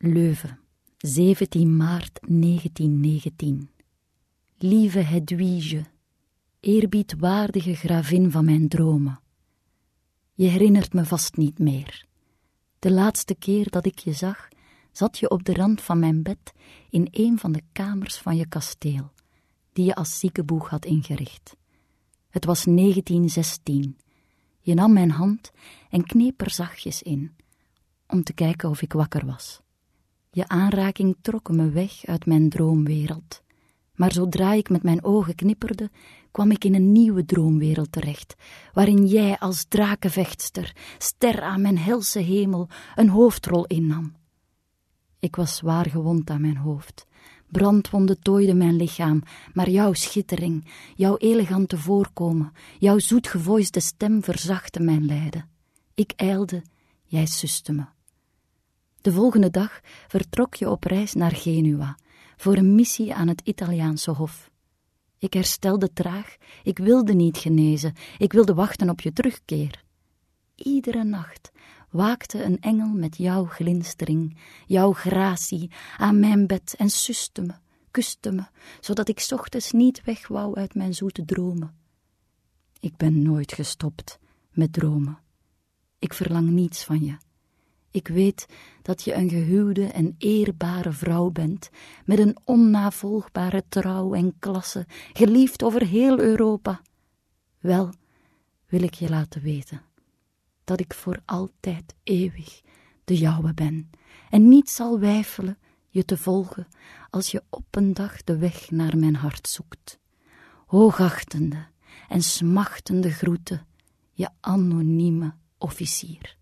Leuven, 17 maart 1919. Lieve Hedwige, eerbiedwaardige gravin van mijn dromen. Je herinnert me vast niet meer. De laatste keer dat ik je zag, zat je op de rand van mijn bed in een van de kamers van je kasteel, die je als ziekenboeg had ingericht. Het was 1916. Je nam mijn hand en kneep er zachtjes in, om te kijken of ik wakker was. Je aanraking trok me weg uit mijn droomwereld. Maar zodra ik met mijn ogen knipperde, kwam ik in een nieuwe droomwereld terecht, waarin jij als drakenvechtster, ster aan mijn helse hemel, een hoofdrol innam. Ik was zwaar gewond aan mijn hoofd. Brandwonden tooiden mijn lichaam, maar jouw schittering, jouw elegante voorkomen, jouw zoetgevoisde stem verzachtte mijn lijden. Ik ijlde, jij suste me. De volgende dag vertrok je op reis naar Genua voor een missie aan het Italiaanse hof. Ik herstelde traag, ik wilde niet genezen, ik wilde wachten op je terugkeer. Iedere nacht waakte een engel met jouw glinstering, jouw gratie aan mijn bed en suste me, kuste me, zodat ik ochtends niet weg wou uit mijn zoete dromen. Ik ben nooit gestopt met dromen. Ik verlang niets van je. Ik weet dat je een gehuwde en eerbare vrouw bent, met een onnavolgbare trouw en klasse, geliefd over heel Europa. Wel wil ik je laten weten dat ik voor altijd eeuwig de jouwe ben en niet zal weifelen je te volgen als je op een dag de weg naar mijn hart zoekt. Hoogachtende en smachtende groeten, je anonieme officier.